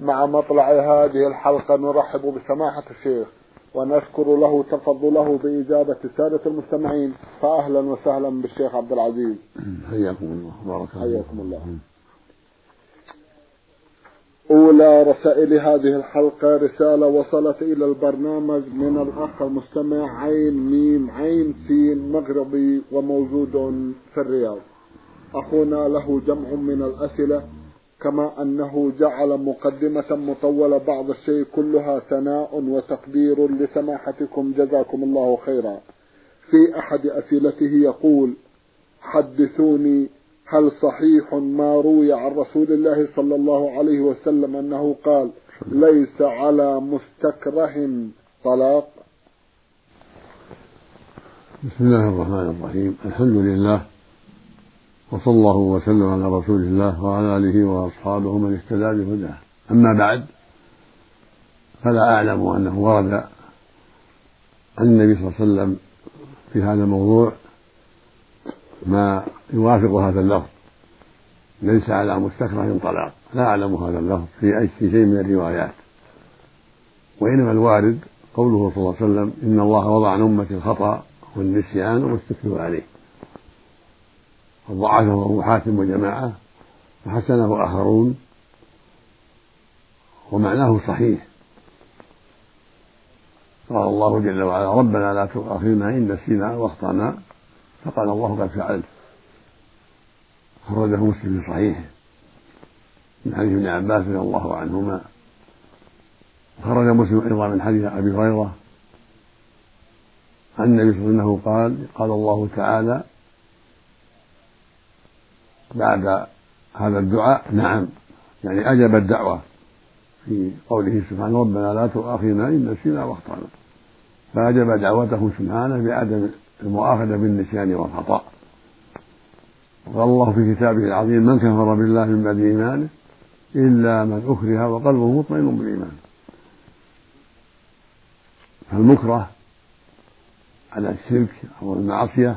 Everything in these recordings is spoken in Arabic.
مع مطلع هذه الحلقة نرحب بسماحة الشيخ ونشكر له تفضله بإجابة السادة المستمعين فأهلا وسهلا بالشيخ عبد العزيز. حياكم الله. بارك الله حياكم الله. أولى رسائل هذه الحلقة رسالة وصلت إلى البرنامج من الأخ المستمع عين ميم عين سين مغربي وموجود في الرياض. أخونا له جمع من الأسئلة. كما أنه جعل مقدمة مطولة بعض الشيء كلها ثناء وتقدير لسماحتكم جزاكم الله خيرا. في أحد أسئلته يقول حدثوني هل صحيح ما روي عن رسول الله صلى الله عليه وسلم أنه قال ليس على مستكره طلاق بسم الله الرحمن الرحيم. الحمد لله وصلى الله وسلم على رسول الله وعلى آله وأصحابه من اهتدى بهداه. أما بعد فلا أعلم أنه ورد عن النبي صلى الله عليه وسلم في هذا الموضوع ما يوافق هذا اللفظ. ليس على مستكره طلاق. لا أعلم هذا اللفظ في أي شيء من الروايات. وإنما الوارد قوله صلى الله عليه وسلم إن الله وضع عن امتي الخطأ والنسيان واستكبروا عليه. وضعفه أبو حاتم وجماعة وحسنه آخرون ومعناه صحيح. قال الله جل وعلا ربنا لا تؤاخذنا إن نسينا وأخطأنا فقال الله قد فعلت خرجه مسلم في صحيحه من حديث ابن عباس رضي الله عنهما. خرج مسلم أيضا من حديث أبي هريرة. عن النبي صلى الله عليه وسلم قال قال الله تعالى بعد هذا الدعاء؟ نعم. يعني أجاب الدعوة في قوله سبحانه ربنا لا تؤاخذنا إن نسينا واخطأنا. فأجاب دعوته سبحانه بعدم المؤاخذة بالنسيان والخطأ. وقال الله في كتابه العظيم من كفر بالله من بعد إيمانه إلا من أكره وقلبه مطمئن بالإيمان. فالمكره على الشرك أو المعصية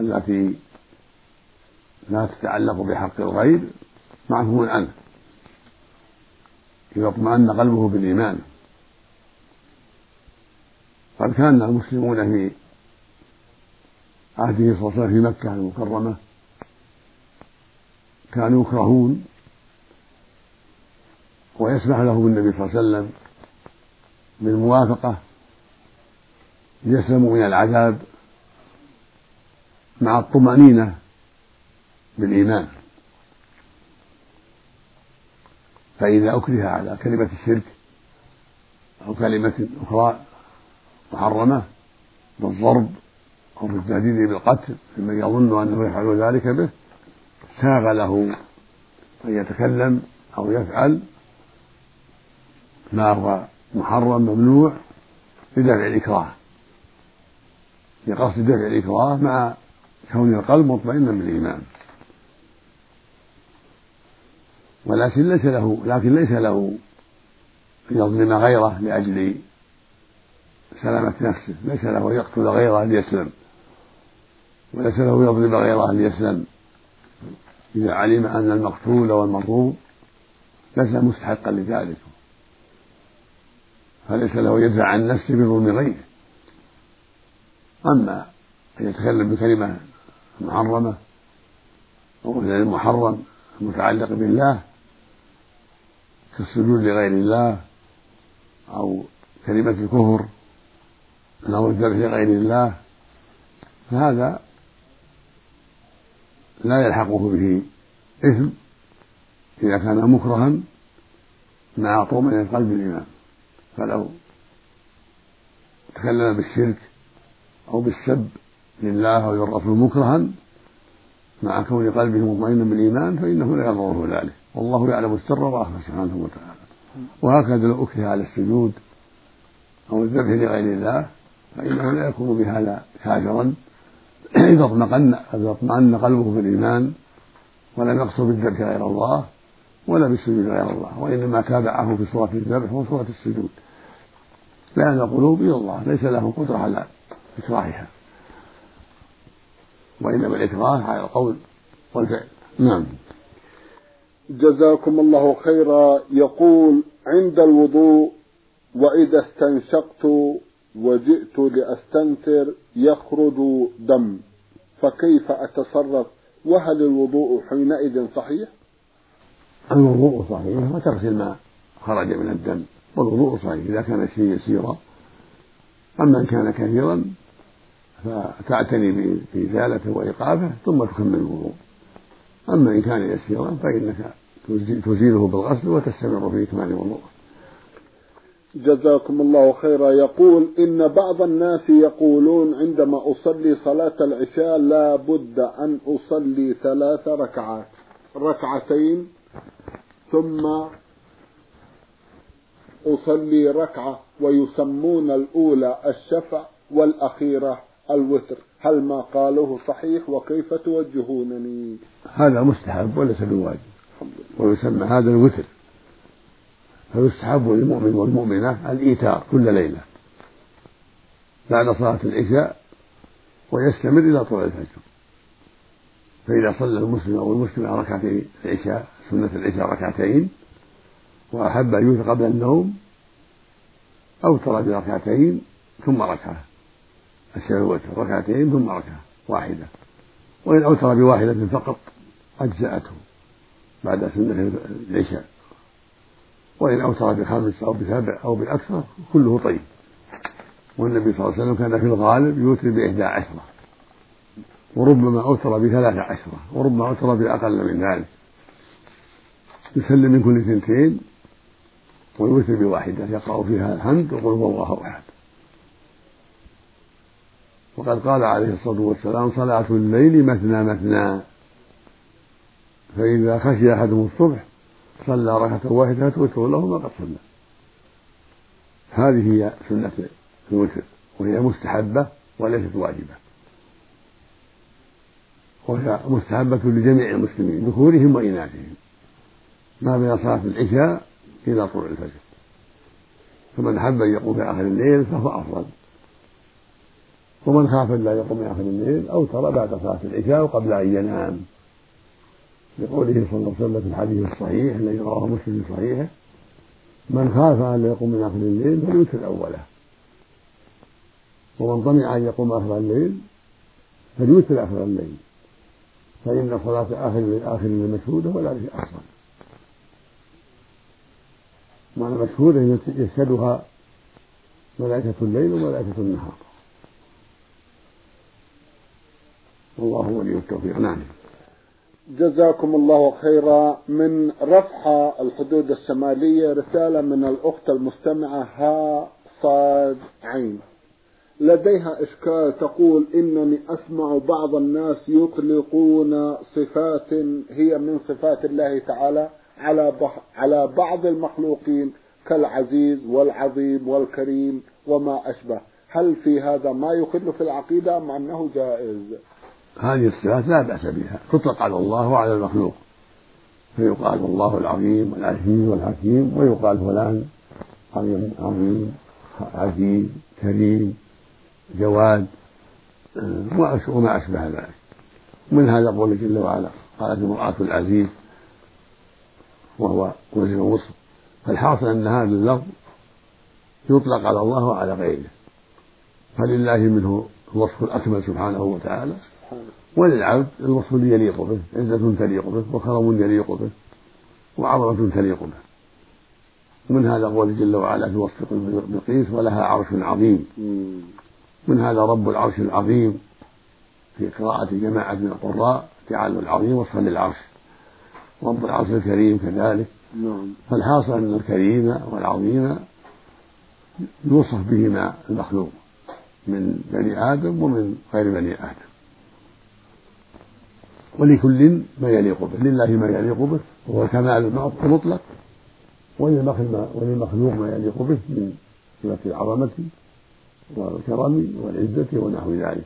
التي لا تتعلق بحق الغير معفو عنه إذا اطمأن قلبه بالإيمان. قد كان المسلمون في عهده صلى الله عليه وسلم في مكة المكرمة كانوا يكرهون ويسمح لهم النبي صلى الله عليه وسلم بالموافقة ليسلموا من العذاب مع الطمأنينة بالإيمان. فإذا أكره على كلمة الشرك أو كلمة أخرى محرمة بالضرب أو بالتهديد بالقتل ممن يظن أنه يفعل ذلك به ساغ له أن يتكلم أو يفعل ما هو محرم ممنوع لدفع الإكراه. لقصد دفع الإكراه مع كون القلب مطمئنا بالإيمان. ولكن ليس له لكن ليس له أن يظلم غيره لأجل سلامة نفسه. ليس له أن يقتل غيره ليسلم. وليس له يظلم غيره ليسلم. إذا علم أن المقتول والمظلوم ليس مستحقا لذلك. فليس له يدفع عن نفسه بظلم غيره. أما أن يتكلم بكلمة محرمة أو محرم المتعلق بالله كالسجود لغير الله أو كلمة الكفر أو الذبح لغير الله فهذا لا يلحقه به إثم إذا كان مكرها مع طمأنينة قلب الإمام فلو تكلم بالشرك أو بالسب لله أو للرسول مكرها مع كون قلبه مطمئنا بالإيمان فإنه لا يضره ذلك. والله يعلم السر وأخفى سبحانه وتعالى. وهكذا لو أكره على السجود أو الذبح لغير الله فإنه لا يكون بهذا كافرا. إذا اطمأن إذا اطمأن قلبه في الإيمان ولم يقصد بالذبح غير الله ولا بالسجود غير الله وإنما تابعه في صورة الذبح وصورة السجود. لأن القلوب إلى الله ليس له قدرة على إكراهها. وإنما الإكراه على القول والفعل. نعم. جزاكم الله خيرا. يقول عند الوضوء وإذا استنشقت وجئت لأستنثر يخرج دم. فكيف أتصرف؟ وهل الوضوء حينئذ صحيح؟ الوضوء صحيح وتغسل ما خرج من الدم. والوضوء صحيح إذا كان الشيء يسيرا أما إن كان كثيرا فتعتني بإزالته وإيقافه ثم تكمل الوضوء. أما إن كان يسيرا فإنك تزيله بالغسل وتستمر في إكمال الوضوء جزاكم الله خيرا. يقول إن بعض الناس يقولون عندما أصلي صلاة العشاء لا بد أن أصلي ثلاث ركعات. ركعتين ثم أصلي ركعة ويسمون الأولى الشفع والأخيرة الوتر. هل ما قالوه صحيح وكيف توجهونني؟ هذا مستحب وليس بواجب. ويسمى هذا الوتر. فيستحب للمؤمن والمؤمنة الإيتار كل ليلة. بعد صلاة العشاء ويستمر إلى طلوع الفجر. فإذا صلى المسلم أو المسلمة ركعتي العشاء سنة العشاء ركعتين وأحب أن يوتر قبل النوم أوتر بركعتين ثم ركعة. الشيء الوتر ركعتين ثم ركعة واحدة. وإن أوتر بواحدة فقط أجزأته بعد سنة العشاء. وإن أوتر بخمس أو بسبع أو بأكثر كله طيب. والنبي صلى الله عليه وسلم كان في الغالب يوتر بإحدى عشرة. وربما أوتر بثلاث عشرة. وربما أوتر بأقل من ذلك. يسلم من كل اثنتين ويوتر بواحدة. يقرأ فيها الحمد وقل هو الله أحد. وقد قال عليه الصلاة والسلام صلاة الليل مثنى مثنى. فإذا خشي أحدهم الصبح صلى ركعة واحدة توتر له ما قد صلى. هذه هي سنة الوتر وهي مستحبة وليست واجبة. وهي مستحبة لجميع المسلمين ذكورهم وإناثهم. ما بين صلاة العشاء إلى طلوع الفجر. فمن أحب أن يقوم في آخر الليل فهو أفضل. ومن خاف أن لا يقوم في آخر الليل أوتر بعد صلاة العشاء وقبل أن ينام. لقوله صلى الله عليه وسلم في الحديث الصحيح الذي رواه مسلم في صحيحه من خاف أن يقوم من آخر الليل فليوتر أوله. ومن طمع أن يقوم آخر الليل فليوتر آخر الليل فإن صلاة آخر آخر الليل مشهودة ولا شيء أفضل معنى مشهودة يشهدها ملائكة الليل وملائكة النهار. والله ولي التوفيق. نعم. جزاكم الله خيرا من رفح الحدود الشمالية رسالة من الأخت المستمعة ها صاد عين لديها إشكال تقول إنني أسمع بعض الناس يطلقون صفات هي من صفات الله تعالى على على بعض المخلوقين كالعزيز والعظيم والكريم وما أشبه هل في هذا ما يخل في العقيدة أم أنه جائز؟ هذه الصفات لا بأس بها تطلق على الله وعلى المخلوق. فيقال الله العظيم والعزيز والحكيم ويقال فلان عظيم عظيم عزيز كريم جواد وما أشبه ذلك. من هذا قوله جل وعلا؟ قالت امرأة العزيز وهو وزن وصف فالحاصل أن هذا اللفظ يطلق على الله وعلى غيره. فلله منه الوصف الأكمل سبحانه وتعالى. وللعبد الوصف يليق به عزة تليق به وكرم يليق به وعظمة تليق به. ومن هذا قول جل وعلا في وصف بقيس ولها عرش عظيم. من هذا رب العرش العظيم في قراءة جماعة من القراء جعل العظيم وصفا للعرش. رب العرش الكريم كذلك. نعم. فالحاصل أن الكريم والعظيم يوصف بهما المخلوق من بني آدم ومن غير بني آدم. ولكل ما يليق به لله ما يليق به وهو الكمال المطلق وللمخلوق ما يليق به من صفة العظمة والكرم والعزة ونحو ذلك.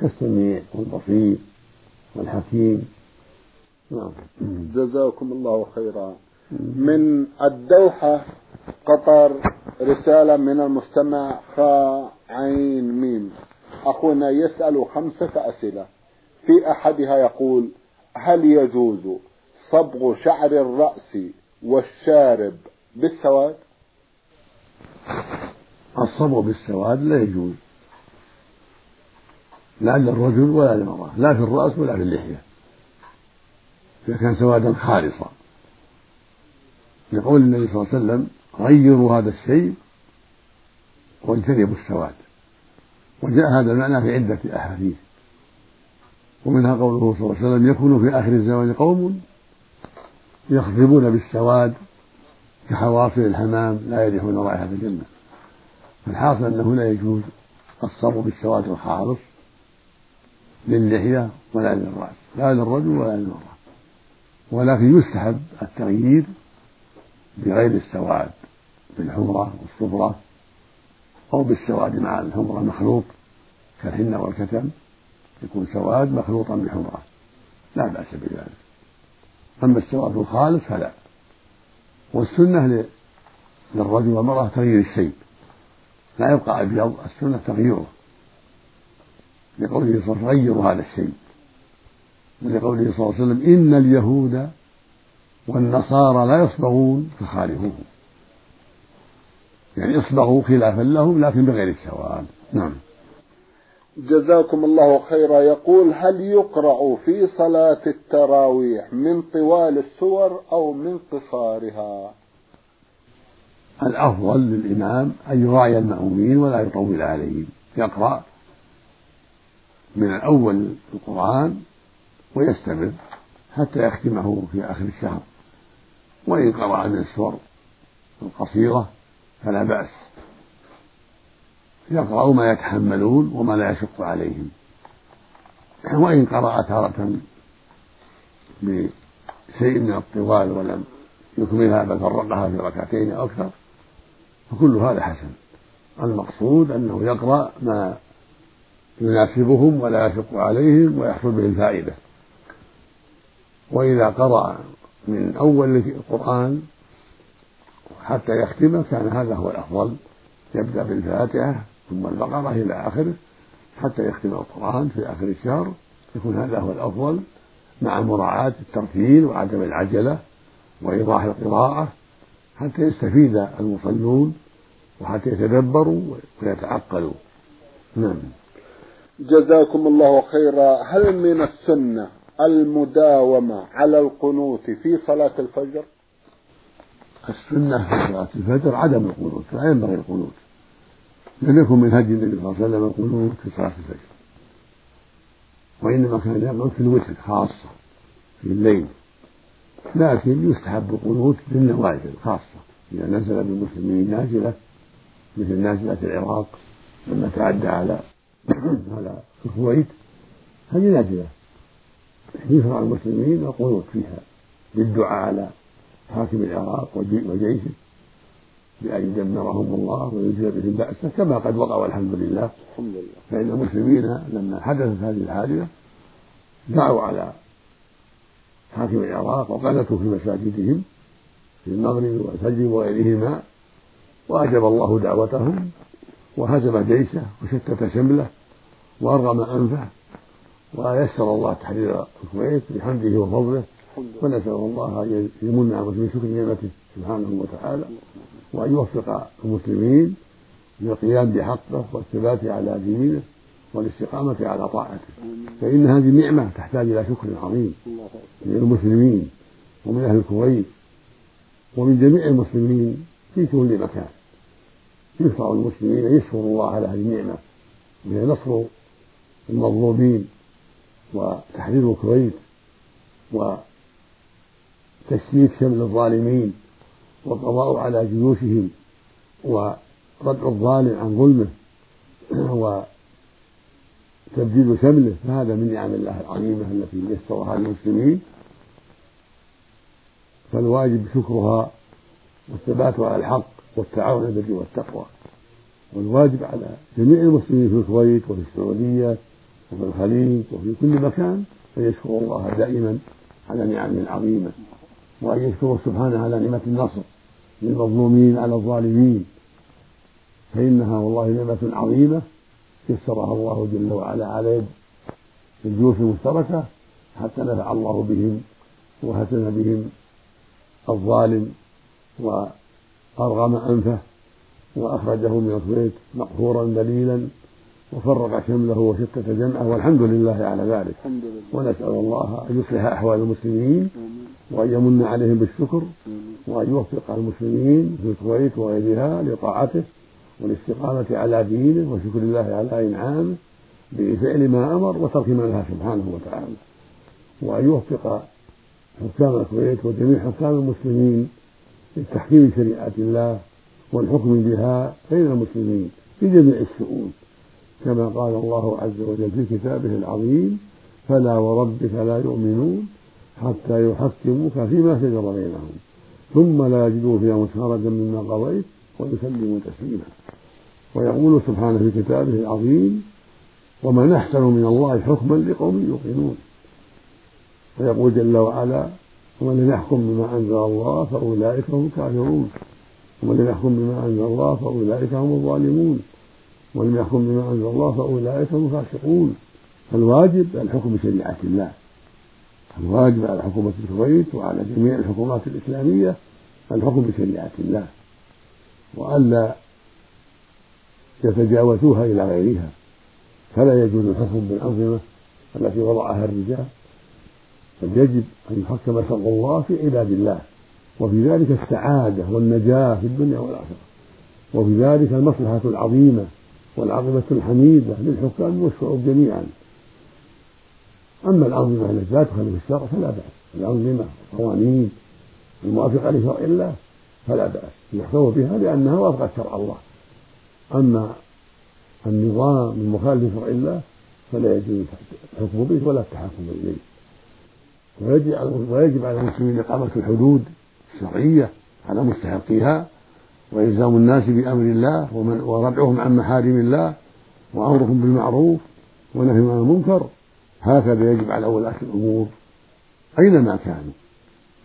كالسميع والبصير والحكيم. نعم. جزاكم الله خيرا. من الدوحة قطر رسالة من المستمع خا عين ميم. أخونا يسأل خمسة أسئلة. في أحدها يقول هل يجوز صبغ شعر الرأس والشارب بالسواد؟ الصبغ بالسواد لا يجوز. لا للرجل ولا للمرأة لا في الرأس ولا في اللحية. إذا كان سوادا خالصا. لقول النبي صلى الله عليه وسلم غيروا هذا الشيء واجتنبوا السواد. وجاء هذا المعنى في عدة أحاديث. ومنها قوله صلى الله عليه وسلم يكون في آخر الزمان قوم يخضبون بالسواد كحواصل الحمام لا يريحون رائحة الجنة. فالحاصل أنه لا يجوز الصبر بالسواد الخالص للحية ولا للرأس لا للرجل ولا للمرأة. ولكن يستحب التغيير بغير السواد بالحمرة والصفرة أو بالسواد مع الحمرة مخلوط كالحنة والكتم. يكون سواد مخلوطا بحمرة. لا بأس بذلك. أما السواد الخالص فلا. والسنة للرجل والمرأة تغيير الشيء. لا يبقى أبيض السنة تغييره. لقوله صلى الله عليه وسلم غيروا هذا الشيء. ولقوله صلى الله عليه وسلم إن اليهود والنصارى لا يصبغون فخالفوهم يعني اصبغوا خلافا لهم لكن بغير السواد. نعم. جزاكم الله خيرا. يقول هل يقرأ في صلاة التراويح من طوال السور أو من قصارها؟ الأفضل للإمام أن يراعي المأمومين ولا يطول عليهم. يقرأ من الأول القرآن ويستمر حتى يختمه في آخر الشهر. وإن قرأ من السور القصيرة فلا بأس. يقرأ ما يتحملون وما لا يشق عليهم. وإن قرأ تارة بشيء من الطوال ولم يكملها بل فرقها في ركعتين أو أكثر فكل هذا حسن. المقصود أنه يقرأ ما يناسبهم ولا يشق عليهم ويحصل به الفائدة. وإذا قرأ من أول القرآن حتى يختمه كان هذا هو الأفضل. يبدأ بالفاتحة ثم البقرة إلى آخره حتى يختم القرآن في آخر الشهر. يكون هذا هو الأفضل مع مراعاة الترتيل وعدم العجلة وإيضاح القراءة حتى يستفيد المصلون وحتى يتدبروا ويتعقلوا. نعم. جزاكم الله خيرا. هل من السنة المداومة على القنوت في صلاة الفجر؟ السنة في صلاة الفجر عدم القنوت لا ينبغي القنوت. لم يكن من هدي النبي صلى الله عليه وسلم القنوت في صلاة الفجر. وإنما كان يقنط في الوتر خاصة في الليل. لكن يستحب القنوت للنوازل خاصة. إذا نزل بالمسلمين نازلة مثل نازلة العراق لما تعدى على على الكويت هذه نازلة. يشرع المسلمين القنوت فيها بالدعاء على حاكم العراق وجيشه. بأن يدمرهم الله ويجلب بهم بأسه كما قد وقع والحمد لله. الحمد لله. فإن المسلمين لما حدثت هذه الحادثة دعوا على حاكم العراق وقنتوا في مساجدهم في المغرب والفجر وغيرهما وأجاب الله دعوتهم وهزم جيشه وشتت شمله وأرغم أنفه ويسر الله تحرير الكويت بحمده وفضله ونسأل الله أن يمن على المسلمين شكر نعمته سبحانه وتعالى. وأن يوفق المسلمين للقيام بحقه والثبات على دينه والاستقامة على طاعته. فإن هذه نعمة تحتاج إلى شكر عظيم من المسلمين ومن أهل الكويت ومن جميع المسلمين في كل مكان. يشرع المسلمين أن يشكروا الله على هذه النعمة. وهي نصر المظلومين وتحرير الكويت وتشتيت شمل الظالمين. والقضاء على جيوشهم وردع الظالم عن ظلمه وتبديد شمله فهذا من نعم الله العظيمة التي يسرها للمسلمين فالواجب شكرها والثبات على الحق والتعاون بالبر والتقوى. والواجب على جميع المسلمين في الكويت وفي السعودية وفي الخليج وفي كل مكان أن يشكروا الله دائما على نعمه العظيمة وأن يشكروا سبحانه على نعمة النصر. للمظلومين على الظالمين. فإنها والله نعمة عظيمة يسرها الله جل وعلا على يد الجيوش المشتركة حتى نفع الله بهم وهزم بهم الظالم وأرغم أنفه وأخرجه من الكويت مقهورا ذليلا وفرق شمله وشتت جمعه والحمد لله على ذلك. ونسأل الله أن يصلح أحوال المسلمين وأن يمن عليهم بالشكر وأن يوفق المسلمين في الكويت وغيرها لطاعته والاستقامة على دينه وشكر الله على إنعامه بفعل ما أمر وترك ما نهى سبحانه وتعالى. وأن يوفق حكام الكويت وجميع حكام المسلمين لتحكيم شريعة الله والحكم بها بين المسلمين في جميع الشؤون. كما قال الله عز وجل في كتابه العظيم فلا وربك لا يؤمنون حتى يحكموك فيما شجر بينهم ثم لا يجدوا في أنفسهم حرجا مما قضيت ويسلموا تسليما. ويقول سبحانه في كتابه العظيم ومن أحسن من الله حكما لقوم يوقنون. ويقول جل وعلا ومن لم يحكم بما أنزل الله فأولئك هم الكافرون. ومن لم يحكم بما أنزل الله فأولئك هم الظالمون. ومن لم يحكم بما أنزل الله فأولئك هم الفاسقون. فالواجب الحكم بشريعة الله. الواجب على حكومة الكويت وعلى جميع الحكومات الإسلامية الحكم بشريعة الله. وألا يتجاوزوها إلى غيرها. فلا يجوز الحكم بالأنظمة التي وضعها الرجال. بل يجب أن يحكم شرع الله في عباد الله. وفي ذلك السعادة والنجاة في الدنيا والآخرة. وفي ذلك المصلحة العظيمة والعاقبة الحميدة للحكام والشعوب جميعا. أما الأنظمة التي لا تخالف الشرع فلا بأس. الأنظمة والقوانين الموافقة لشرع الله فلا بأس. يحكم بها لأنها وافقت شرع الله. أما النظام المخالف لشرع الله فلا يجوز الحكم به ولا التحكم إليه. ويجب ويجب على المسلمين إقامة الحدود الشرعية على مستحقيها. وإلزام الناس بأمر الله وردعهم عن محارم الله وأمرهم بالمعروف ونهيهم عن المنكر. هكذا يجب على ولاة الأمور أينما كانوا.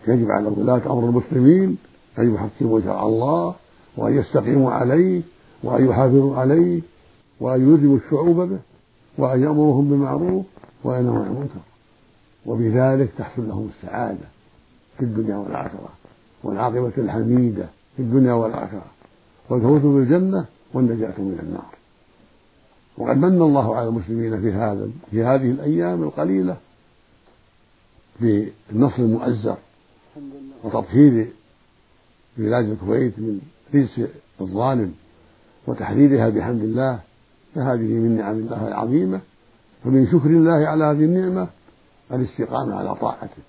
يجب على ولاة أمر المسلمين أن يحكموا شرع الله وأن يستقيموا عليه وأن يحافظوا عليه وأن يلزموا الشعوب به وأن يأمرهم بالمعروف وأن ينهوا عن المنكر. وبذلك تحصل لهم السعادة في الدنيا والآخرة والعاقبة الحميدة في الدنيا والآخرة. والفوز بالجنة والنجاة من النار. وقد من الله على المسلمين في هذا في هذه الأيام القليلة بالنصر المؤزر وتطهير بلاد الكويت من رجس الظالم وتحريرها بحمد الله. فهذه من نعم الله العظيمة. فمن شكر الله على هذه النعمة الاستقامة على طاعته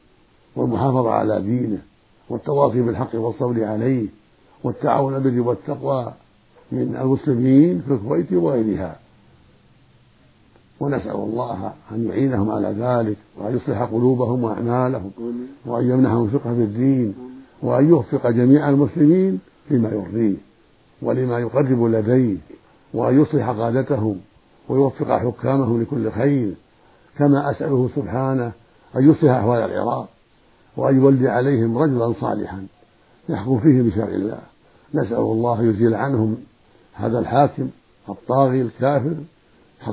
والمحافظة على دينه والتواصي بالحق والصبر عليه والتعاون بالبر والتقوى من المسلمين في الكويت وغيرها. ونسأل الله أن يعينهم على ذلك وأن يصلح قلوبهم وأعمالهم وأن يمنحهم فقه في الدين وأن يوفق جميع المسلمين لما يرضيه ولما يقرب لديه وأن يصلح قادتهم ويوفق حكامهم لكل خير. كما أسأله سبحانه أن يصلح أحوال العراق وأن يولي عليهم رجلا صالحا يحكم فيه بشرع الله. نسأل الله يزيل عنهم هذا الحاكم الطاغي الكافر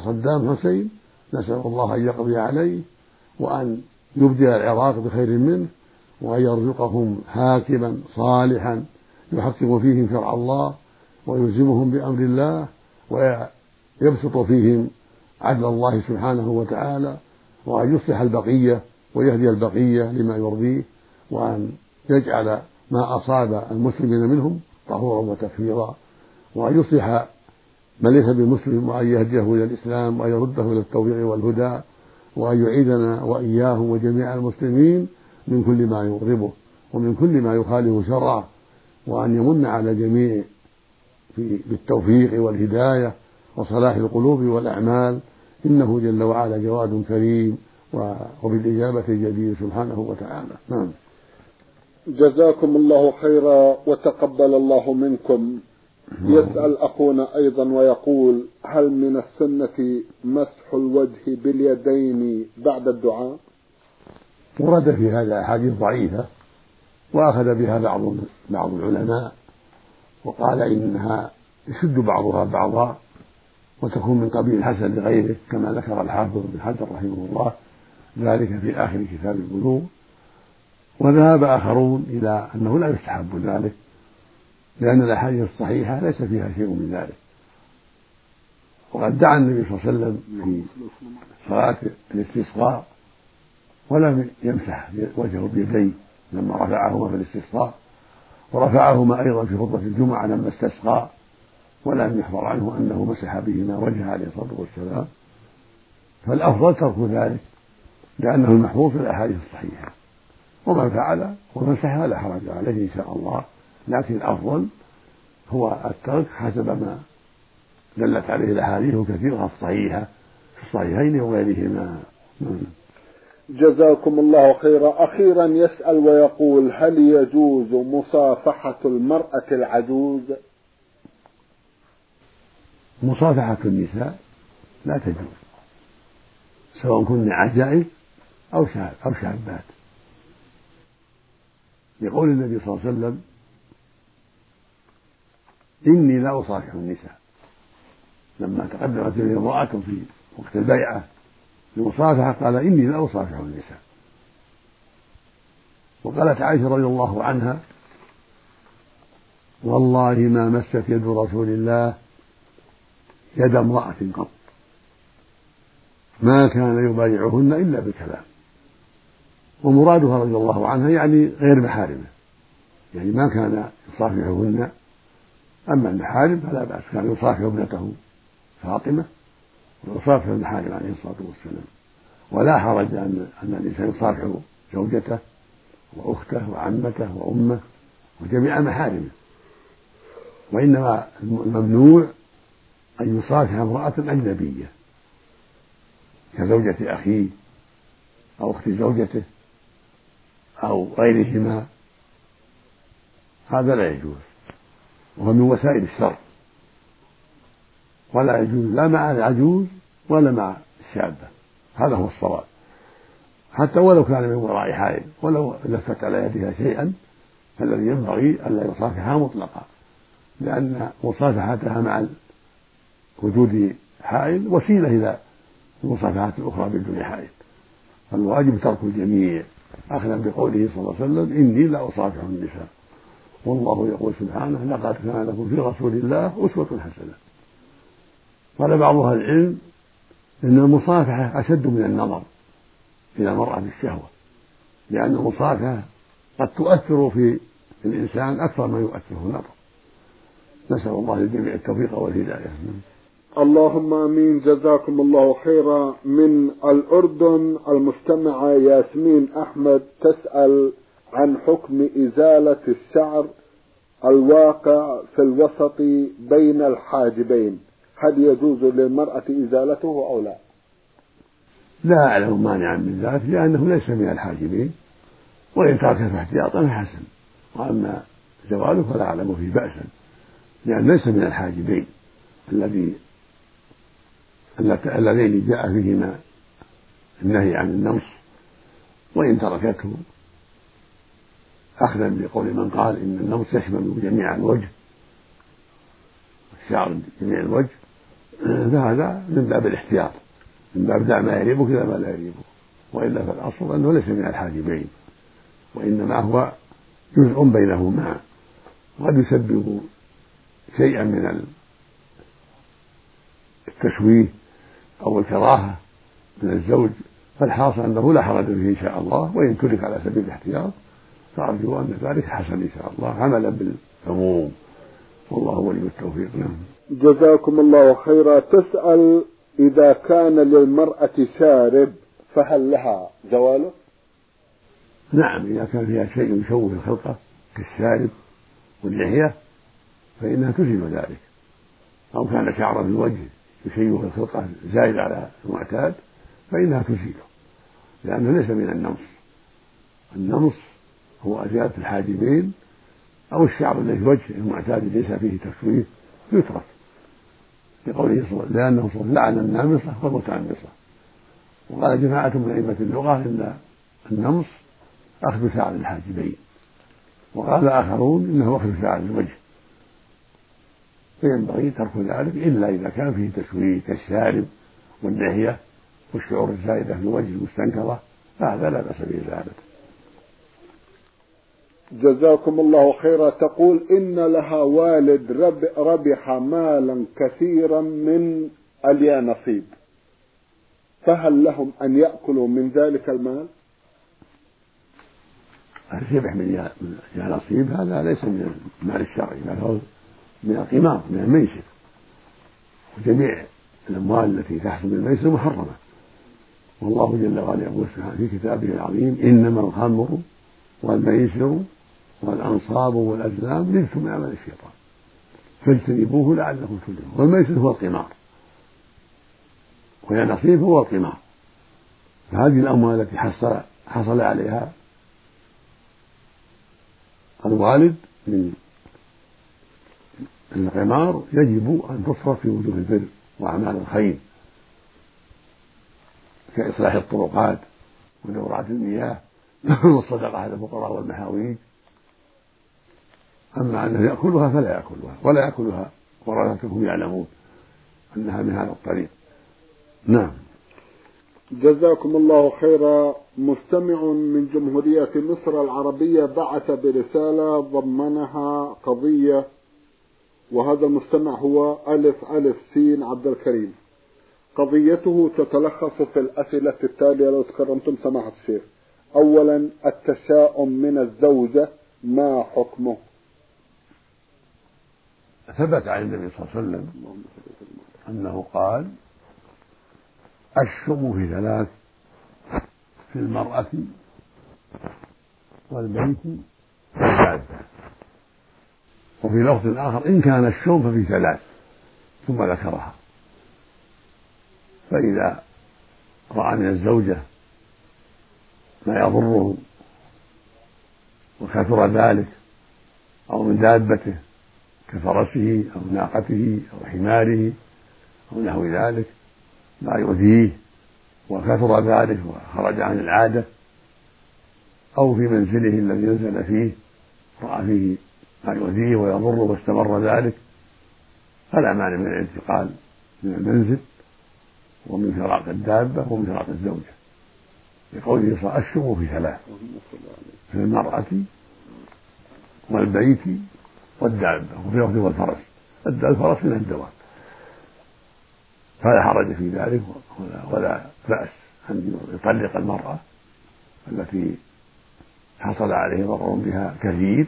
صدام حسين. نسأل الله أن يقضي عليه وأن يبدل العراق بخير منه وأن يرزقهم حاكما صالحا يحقق فيهم شرع الله ويلزمهم بأمر الله ويبسط فيهم عدل الله سبحانه وتعالى وأن يصلح البقية ويهدي البقية لما يرضيه وأن يجعل ما أصاب المسلمين منهم طهورا وتكفيرا وأن يصلح من ليس بمسلم وأن يهديه إلى الإسلام وأن يرده إلى التوفيق والهدى وأن يعيدنا وإياهم وجميع المسلمين من كل ما يغضبه ومن كل ما يخالف شرعه وأن يمن على الجميع بالتوفيق والهداية وصلاح القلوب والأعمال. إنه جل وعلا جواد كريم وبالإجابة جدير سبحانه وتعالى. نعم. جزاكم الله خيرا وتقبل الله منكم. يسأل أخونا أيضا ويقول هل من السنة مسح الوجه باليدين بعد الدعاء؟ ورد في هذا أحاديث ضعيفة وأخذ بها بعض بعض العلماء وقال إنها يشد بعضها بعضا وتكون من قبيل الحسن لغيره كما ذكر الحافظ بن حجر رحمه الله ذلك في آخر كتاب البلوغ. وذهب آخرون إلى أنه لا يستحب ذلك لأن الأحاديث الصحيحة ليس فيها شيء من ذلك. وقد دعا النبي صلى الله عليه وسلم في صلاة الاستسقاء ولم يمسح وجهه بيديه لما رفعهما في الاستسقاء. ورفعهما أيضا في خطبة الجمعة لما استسقى ولم يخبر عنه أنه مسح بهما وجهه عليه الصلاة والسلام. فالأفضل ترك ذلك لأنه المحفوظ في الأحاديث الصحيحة. ومن فعل ومسح لا حرج عليه إن شاء الله. لكن الأفضل هو الترك حسب ما دلت عليه الأحاديث الكثيرة الصحيحة في الصحيحين وغيرهما. جزاكم الله خيرا. أخيرا يسأل ويقول هل يجوز مصافحة المرأة العجوز؟ مصافحة النساء لا تجوز سواء كن عجائز أو شاب أو شابات. لقول النبي صلى الله عليه وسلم إني لا أصافح النساء. لما تقدمت لي امرأة في وقت البيعة المصافحة قال إني لا أصافح النساء. وقالت عائشة رضي الله عنها والله ما مست يد رسول الله يد امرأة قط. ما كان يبايعهن إلا بكلام ومرادها رضي الله عنها يعني غير محارمة. يعني ما كان يصافحهن أما المحارم فلا بأس كان يصافح ابنته فاطمة ويصافح المحارم عليه الصلاة والسلام. ولا حرج أن أن الإنسان يصافح زوجته وأخته وعمته وأمه وجميع محارمه. وإنما الممنوع أن يصافح امرأة أجنبية كزوجة أخيه أو أخت زوجته. أو غيرهما. هذا لا يجوز. وهو من وسائل الشر. ولا يجوز لا مع العجوز ولا مع الشابة. هذا هو الصواب. حتى ولو كان من وراء حائل ولو لفت على يدها شيئا فالذي ينبغي ألا يصافحها مطلقا. لأن مصافحتها مع وجود حائل وسيلة إلى المصافحات الأخرى بدون حائل. فالواجب ترك الجميع. أخذا بقوله صلى الله عليه وسلم إني لا أصافح النساء. والله يقول سبحانه لقد كان لكم في رسول الله أسوة حسنة. قال بعض أهل العلم إن المصافحة أشد من النظر إلى المرأة بالشهوة لأن المصافحة قد تؤثر في الإنسان أكثر ما يؤثره النظر نسأل الله للجميع التوفيق والهداية. اللهم آمين. جزاكم الله خيرا. من الأردن المستمعه ياسمين أحمد تسأل عن حكم إزالة الشعر الواقع في الوسط بين الحاجبين. هل يجوز للمرأة إزالته أو لا؟ لا أعلم مانعا من ذلك لأنه ليس من الحاجبين وإن تركه احتياطا فحسن. وأما زواله فلا أعلم فيه بأسا لأن ليس من الحاجبين الذي اللذين جاء فيهما النهي عن النمص وإن تركته أخذا بقول من قال إن النمص يشمل جميع الوجه الشعر جميع الوجه فهذا من باب الاحتياط من باب دع ما يريبك إلى ما لا يريبك وإلا فالأصل أنه ليس من الحاجبين وإنما هو جزء بينهما قد يسبب شيئا من التشويه أو الكراهة من الزوج فالحاصل أنه لا حرج فيه إن شاء الله وإن ترك على سبيل الاحتياط فأرجو أن ذلك حسن إن شاء الله عملا بالعموم. والله ولي التوفيق. نعم. جزاكم الله خيرا. تسأل إذا كان للمرأة شارب فهل لها زواله؟ نعم إذا كان فيها شيء يشوه الخلقة كالشارب واللحية فإنها تزيل ذلك أو كان شعر في الوجه. يشيع الخلقة زائد على المعتاد فإنها تزيله لأنه ليس من النمص. النمص هو أزالة الحاجبين أو الشعر الذي في وجهه المعتاد ليس فيه تكوير يترك. لقوله صلى الله عليه وسلم صلى لعن النامصة والمتنمصة وقال جماعة من أئمة اللغة إن النمص أخذ شعر الحاجبين وقال آخرون إنه أخذ شعر الوجه. فينبغي ترك ذلك إلا إذا كان فيه تشويه كالشارب واللحية والشعور الزائدة في الوجه المستنكرة فهذا لا بأس بإزالته جزاكم الله خيرا. تقول إن لها والد رب ربح مالا كثيرا من اليانصيب. فهل لهم أن يأكلوا من ذلك المال؟ الربح من اليانصيب هذا ليس من المال الشرعي هو؟ من القمار من الميسر. وجميع الأموال التي تحصل من الميسر محرمة. والله جل وعلا يقول في كتابه العظيم إنما الخمر والميسر والأنصاب والأزلام رجس من عمل الشيطان. فاجتنبوه لعلكم تفلحون. والميسر هو القمار. وهي نصيب هو القمار. فهذه الأموال التي حصل حصل عليها الوالد من القمار يجب أن تصرف في وجوه البر وأعمال الخير كإصلاح الطرقات ودورات المياه والصدقة على الفقراء والمحاويج أما أنه يأكلها فلا يأكلها ولا يأكلها ورثتهم يعلمون أنها من هذا الطريق. نعم. جزاكم الله خيرا. مستمع من جمهورية مصر العربية بعث برسالة ضمنها قضية وهذا المستمع هو ألف ألف سين عبد الكريم. قضيته تتلخص في الأسئلة التالية لو تكرمتم سماحة الشيخ. أولا التشاؤم من الزوجة ما حكمه؟ ثبت عن النبي صلى الله عليه وسلم أنه قال الشم في ثلاث في المرأة والبيت والدابة وفي لفظ آخر إن كان الشم ففي ثلاث ثم ذكرها. فإذا رأى من الزوجة ما يضره وكثر ذلك أو من دابته كفرسه أو ناقته أو حماره أو نحو ذلك ما يؤذيه وكثر ذلك وخرج عن العادة أو في منزله الذي نزل فيه رأى فيه ما يؤذيه ويضره واستمر ذلك فلا مانع من الانتقال من المنزل ومن فراق الدابة ومن فراق الزوجة. لقوله صلى الله عليه وسلم في ثلاث في المرأة والبيت والدابة وفي لفظ والفرس. الفرس من الدواب. فلا حرج في ذلك ولا بأس أن يطلق المرأة التي حصل عليه ضرر بها كثير.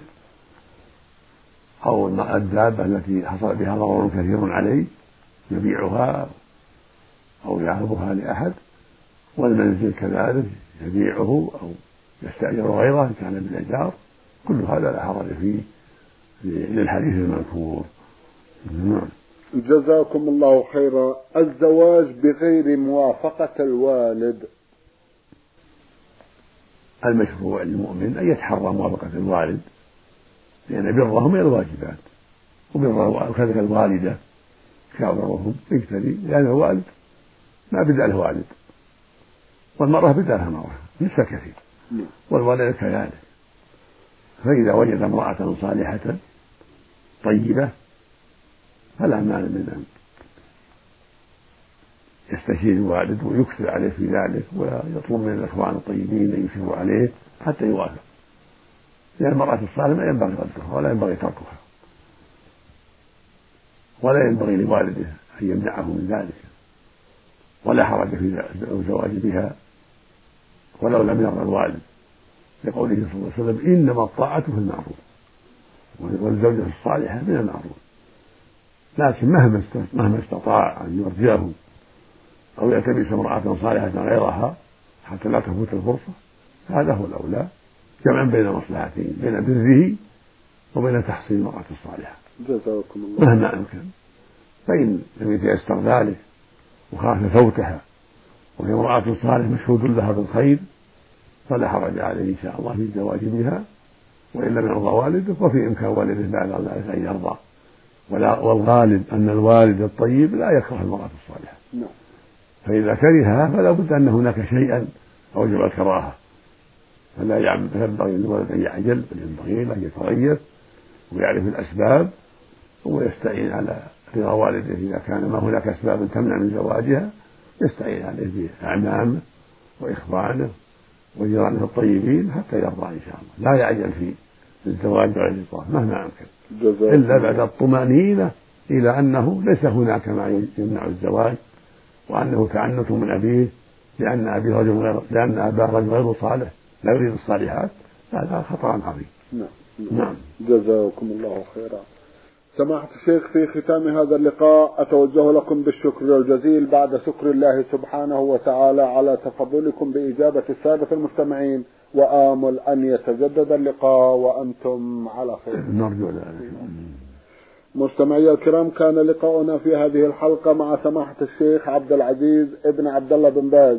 أو الدابة التي حصل بها ضرر كثير عليه يبيعها أو يعرضها لأحد والمنزل كذلك يبيعه أو يستأجر غيره إن كان بالإيجار. كل هذا لا حرج فيه للحديث المذكور. نعم. جزاكم الله خيرا. الزواج بغير موافقة الوالد. المشروع للمؤمن أن يتحرى موافقة الوالد. لأن برهم من الواجبات. وبر وكذلك الوالدة. كابرهم يقتدي لأن الوالد ما بدأ له والد. والمرأة بدأ لها مرأة نساء كثير. والوالد كذلك. فإذا وجد امرأة صالحة طيبة فلا مانع من أن يستشير الوالد ويكثر عليه في ذلك ويطلب من الإخوان الطيبين أن يشيروا عليه حتى يوافق. الصالحة ما ينبغي ردها ولا ينبغي تركها. ولا ينبغي لوالده أن يمنعه من ذلك. ولا حرج في الزواج بها ولو لم يرضى الوالد. لقوله صلى الله عليه وسلم إنما الطاعة في المعروف. والزوجة الصالحة من المعروف. لكن مهما مهما استطاع أن يرجعه أو يلتمس امرأة صالحة غيرها حتى لا تفوت الفرصة هذا هو الأولى. جمعا بين مصلحتين بين بره وبين تحصيل المرأة الصالحة. جزاكم الله. مهما أمكن. فإن لم يتيسر ذلك وخاف فوتها وهي امرأة صالحة مشهود لها بالخير فلا حرج عليه إن شاء الله في الزواج بها وإن لم يرضى والده ففي إمكان والده بعد ذلك أن يرضى. والغالب أن الوالد الطيب لا يكره المرأة الصالحة. نعم. فإذا كرهها فلا بد أن هناك شيئا أوجب الكراهة. فلا ينبغي للولد أن يعجل بل ينبغي له أن يتريث ويعرف الأسباب ويستعين على رضا والده إذا كان ما هناك أسباب تمنع من زواجها يستعين عليه بأعمامه وإخوانه وجيرانه الطيبين حتى يرضى إن شاء الله. لا يعجل في الزواج بعد الإطلاق مهما أمكن. إلا بعد الطمأنينة إلى أنه ليس هناك ما يمنع الزواج وأنه تعنت من أبيه لأن أبي رجل غير لأن أباه رجل غير صالح. لا يريد الصالحات هذا خطأ عظيم. نعم. نعم. جزاكم الله خيرا. سماحة الشيخ في ختام هذا اللقاء أتوجه لكم بالشكر الجزيل بعد شكر الله سبحانه وتعالى على تفضلكم بإجابة السادة المستمعين وآمل أن يتجدد اللقاء وأنتم على خير. نرجو ذلك. مستمعي الكرام كان لقاؤنا في هذه الحلقة مع سماحة الشيخ عبد العزيز ابن عبد الله بن باز.